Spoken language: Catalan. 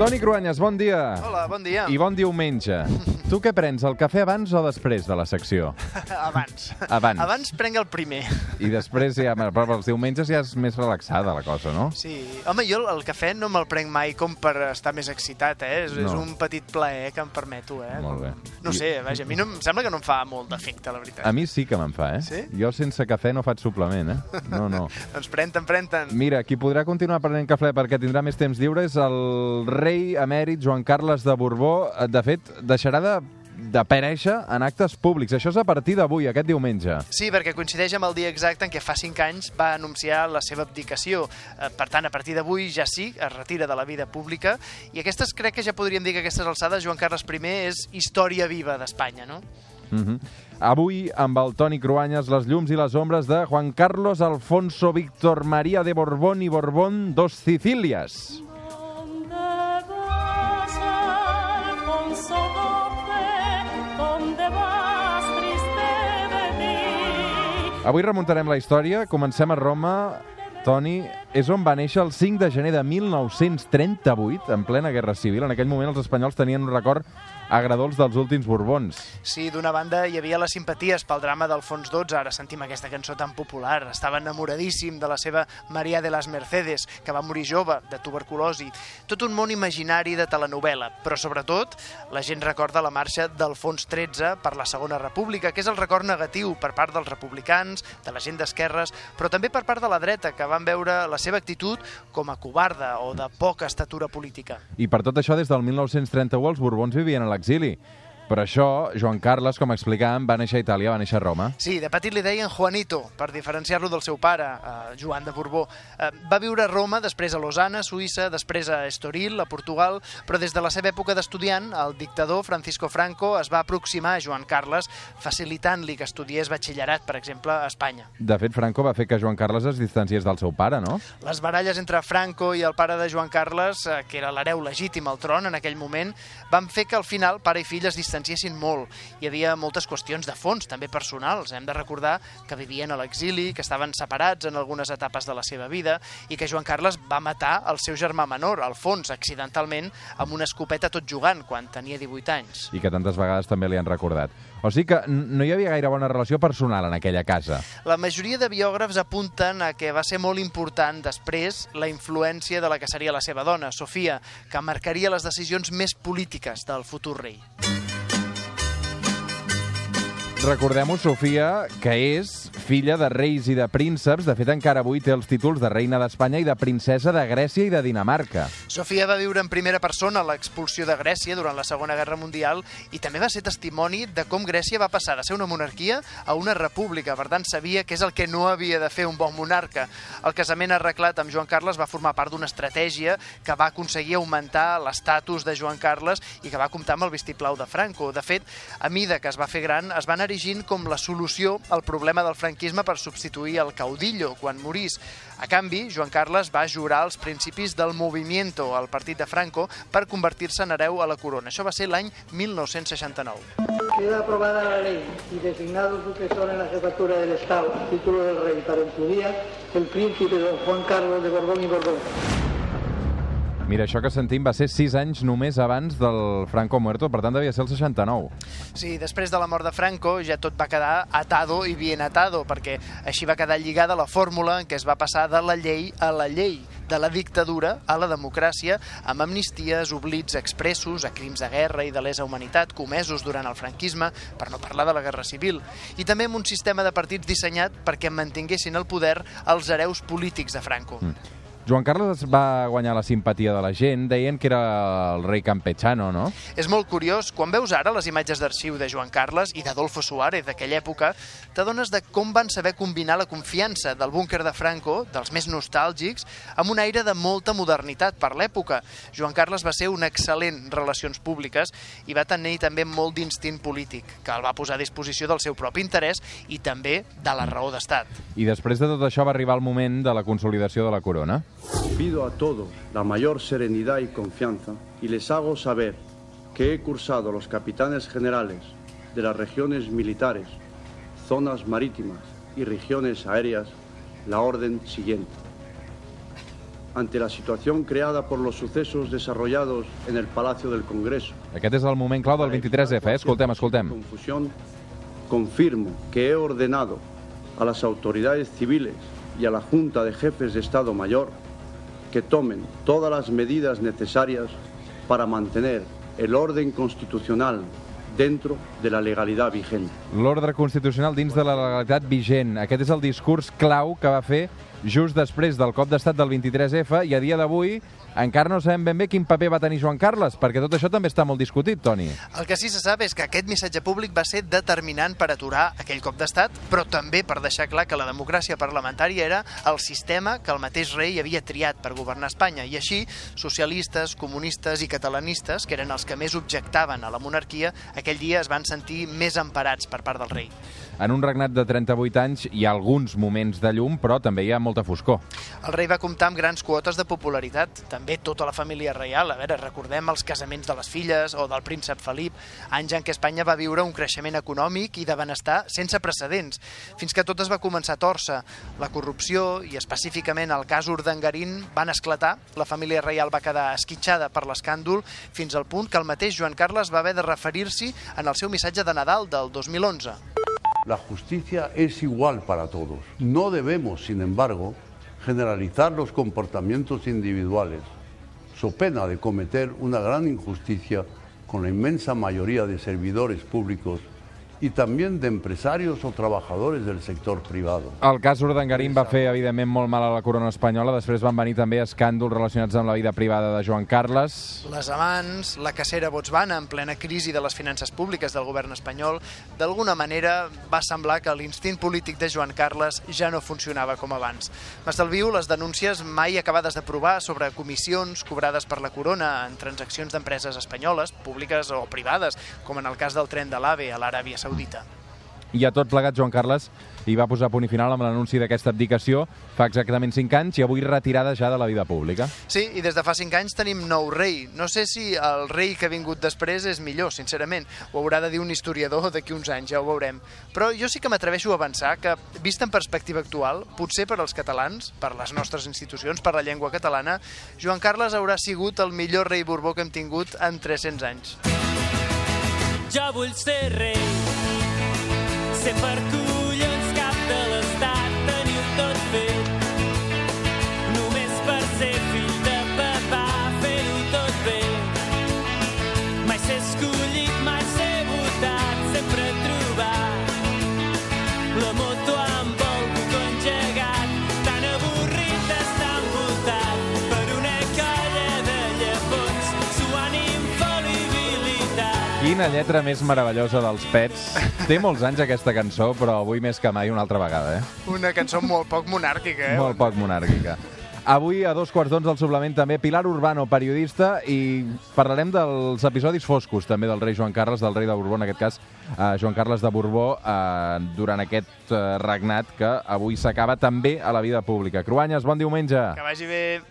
Toni Cruanyes, bon dia. Hola, bon dia. I bon diumenge. Tu què prens, el cafè abans o després de la secció? Abans. Abans. Abans prenc el primer. I després ja, però els diumenges ja és més relaxada la cosa, no? Sí. Home, jo el cafè no me'l prenc mai com per estar més excitat, eh? És, és No. un petit plaer que em permeto, eh? Molt bé. No I- sé, vaja, a mi no, em sembla que no em fa molt d'efecte, la veritat. A mi sí que me'n fa, eh? Sí? Jo sense cafè no faig suplement, eh? No, no. Doncs pren-te'n, pren-te'n. Mira, qui podrà continuar prenent cafè perquè tindrà més temps lliure és el rei emèrit Joan Carles de Borbó. De fet, deixarà de d'aparèixer en actes públics. Això és a partir d'avui, aquest diumenge. Sí, perquè coincideix amb el dia exacte en què fa 5 anys va anunciar la seva abdicació. Eh, Per tant, a partir d'avui ja sí, es retira de la vida pública i aquestes, crec que ja podríem dir que aquestes alçades Joan Carles I és història viva d'Espanya, no? Uh Avui, amb el Toni Cruanyes, les llums i les ombres de Juan Carlos Alfonso Víctor María de Borbón y Borbón dos Sicilias. Avui remuntarem la història. Comencem a Roma. Toni, és on va néixer el 5 de gener de 1938, en plena Guerra Civil. En aquell moment els espanyols tenien un record agradolç dels últims Borbons. Sí, d'una banda hi havia les simpaties pel drama d'Alfons XII, ara sentim aquesta cançó tan popular, estava enamoradíssim de la seva Maria de las Mercedes, que va morir jove, de tuberculosi. Tot un món imaginari de telenovela, però sobretot la gent recorda la marxa d'Alfons XIII per la Segona República, que és el record negatiu per part dels republicans, de la gent d'esquerres, però també per part de la dreta, que van veure la seva actitud com a covarda o de poca estatura política. I per tot això, des del 1931 els Borbons vivien a l'exili. Per això, Joan Carles, com explicàvem, va néixer a Itàlia, va néixer a Roma. Sí, de petit li deien Juanito, per diferenciar-lo del seu pare, eh, Joan de Borbó. Eh, va viure a Roma, després a Lausanne, Suïssa, després a Estoril, a Portugal, però des de la seva època d'estudiant, el dictador Francisco Franco es va aproximar a Joan Carles, facilitant-li que estudiés batxillerat, per exemple, a Espanya. De fet, Franco va fer que Joan Carles es distanciés del seu pare, no? Les baralles entre Franco i el pare de Joan Carles, eh, que era l'hereu legítim al tron en aquell moment, van fer que al final pare i fill es distanciessin molt. Hi havia moltes qüestions de fons, també personals. Hem de recordar que vivien a l'exili, que estaven separats en algunes etapes de la seva vida i que Joan Carles va matar el seu germà menor, Alfons, accidentalment, amb una escopeta tot jugant, quan tenia 18 anys. I que tantes vegades també li han recordat. O sigui que no hi havia gaire bona relació personal en aquella casa. La majoria de biògrafs apunten a que va ser molt important després la influència de la que seria la seva dona, Sofia, que marcaria les decisions més polítiques del futur rei. Recordem-ho, Sofia, que és filla de reis i de prínceps. De fet, encara avui té els títols de reina d'Espanya i de princesa de Grècia i de Dinamarca. Sofia va viure en primera persona l'expulsió de Grècia durant la Segona Guerra Mundial i també va ser testimoni de com Grècia va passar de ser una monarquia a una república. Per tant, sabia que és el que no havia de fer un bon monarca. El casament arreglat amb Joan Carles va formar part d'una estratègia que va aconseguir augmentar l'estatus de Joan Carles i que va comptar amb el vistiplau de Franco. De fet, a mida que es va fer gran, es va anar erigint com la solució al problema del franquisme per substituir el caudillo quan morís. A canvi, Joan Carles va jurar els principis del Movimiento, el partit de Franco, per convertir-se en hereu a la corona. Això va ser l'any 1969. Queda aprobada la ley y designado sucesor en la jefatura del Estado, título del rey, para en su día, el príncipe don Juan Carlos de Borbón y Borbón. Mira, això que sentim va ser sis anys només abans del Franco Muerto, per tant devia ser el 69. Sí, després de la mort de Franco ja tot va quedar atado i bien atado, perquè així va quedar lligada la fórmula en què es va passar de la llei a la llei, de la dictadura a la democràcia, amb amnisties, oblits expressos a crims de guerra i de lesa humanitat comesos durant el franquisme, per no parlar de la Guerra Civil, i també amb un sistema de partits dissenyat perquè mantinguessin el poder els hereus polítics de Franco. Mm. Joan Carles va guanyar la simpatia de la gent, deien que era el rei campechano, no? És molt curiós, quan veus ara les imatges d'arxiu de Joan Carles i d'Adolfo Suárez d'aquella època, t'adones de com van saber combinar la confiança del búnquer de Franco, dels més nostàlgics, amb un aire de molta modernitat per l'època. Joan Carles va ser un excel·lent relacions públiques i va tenir també molt d'instint polític, que el va posar a disposició del seu propi interès i també de la raó d'estat. I després de tot això va arribar el moment de la consolidació de la corona. Pido a todos la mayor serenidad y confianza y les hago saber que he cursado los capitanes generales de las regiones militares, zonas marítimas y regiones aéreas la orden siguiente. ante la situación creada por los sucesos desarrollados en el Palacio del Congreso. Aquest és el moment clau del 23F, eh? Escoltem, escoltem. Confusión, confirmo que he ordenado a las autoridades civiles y a la Junta de Jefes de Estado Mayor que tomen todas las medidas necesarias para mantener el orden constitucional dentro de la legalidad vigente. L'ordre constitucional dins de la legalitat vigent. Aquest és el discurs clau que va fer just després del cop d'estat del 23F i a dia d'avui encara no sabem ben bé quin paper va tenir Joan Carles, perquè tot això també està molt discutit, Toni. El que sí se sap és que aquest missatge públic va ser determinant per aturar aquell cop d'estat, però també per deixar clar que la democràcia parlamentària era el sistema que el mateix rei havia triat per governar Espanya. I així, socialistes, comunistes i catalanistes, que eren els que més objectaven a la monarquia, aquell dia es van sentir més emparats per part del rei. En un regnat de 38 anys hi ha alguns moments de llum, però també hi ha molta foscor. El rei va comptar amb grans quotes de popularitat, també tota la família reial. A veure, recordem els casaments de les filles o del príncep Felip, anys en què Espanya va viure un creixement econòmic i de benestar sense precedents, fins que tot es va començar a torça. La corrupció i específicament el cas Urdangarín van esclatar, la família reial va quedar esquitxada per l'escàndol fins al punt que el mateix Joan Carles va haver de referir-s'hi en el seu missatge de Nadal del 2011. La justicia es igual para todos. No debemos, sin embargo, generalizar los comportamientos individuales, so pena de cometer una gran injusticia con la inmensa mayoría de servidores públicos y también de empresarios o trabajadores del sector privado. El cas Urdangarín va fer, evidentment, molt mal a la corona espanyola. Després van venir també escàndols relacionats amb la vida privada de Joan Carles. Les amants, la cacera Botswana en plena crisi de les finances públiques del govern espanyol, d'alguna manera va semblar que l'instint polític de Joan Carles ja no funcionava com abans. M'estalvio les denúncies mai acabades de provar sobre comissions cobrades per la corona en transaccions d'empreses espanyoles, públiques o privades, com en el cas del tren de l'AVE a l'Aràbia Saudita. I a tot plegat, Joan Carles hi va posar punt i final amb l'anunci d'aquesta abdicació fa exactament 5 anys i avui retirada ja de la vida pública. Sí, i des de fa 5 anys tenim nou rei. No sé si el rei que ha vingut després és millor, sincerament. Ho haurà de dir un historiador d'aquí uns anys, ja ho veurem. Però jo sí que m'atreveixo a avançar que, vist en perspectiva actual, potser per als catalans, per les nostres institucions, per la llengua catalana, Joan Carles haurà sigut el millor rei Borbó que hem tingut en 300 anys. Jo vull ser rei, ser per collons cap de l'estat, tenir-ho tot fet. Quina lletra més meravellosa dels Pets. Té molts anys aquesta cançó, però avui més que mai una altra vegada, eh? Una cançó molt poc monàrquica, eh? Molt poc monàrquica. Avui, a dos quarts d'onze, al suplement també, Pilar Urbano, periodista, i parlarem dels episodis foscos també del rei Joan Carles, del rei de Borbó, en aquest cas, eh, Joan Carles de Borbó, eh, durant aquest eh, regnat que avui s'acaba també a la vida pública. Cruanyes, bon diumenge! Que vagi bé.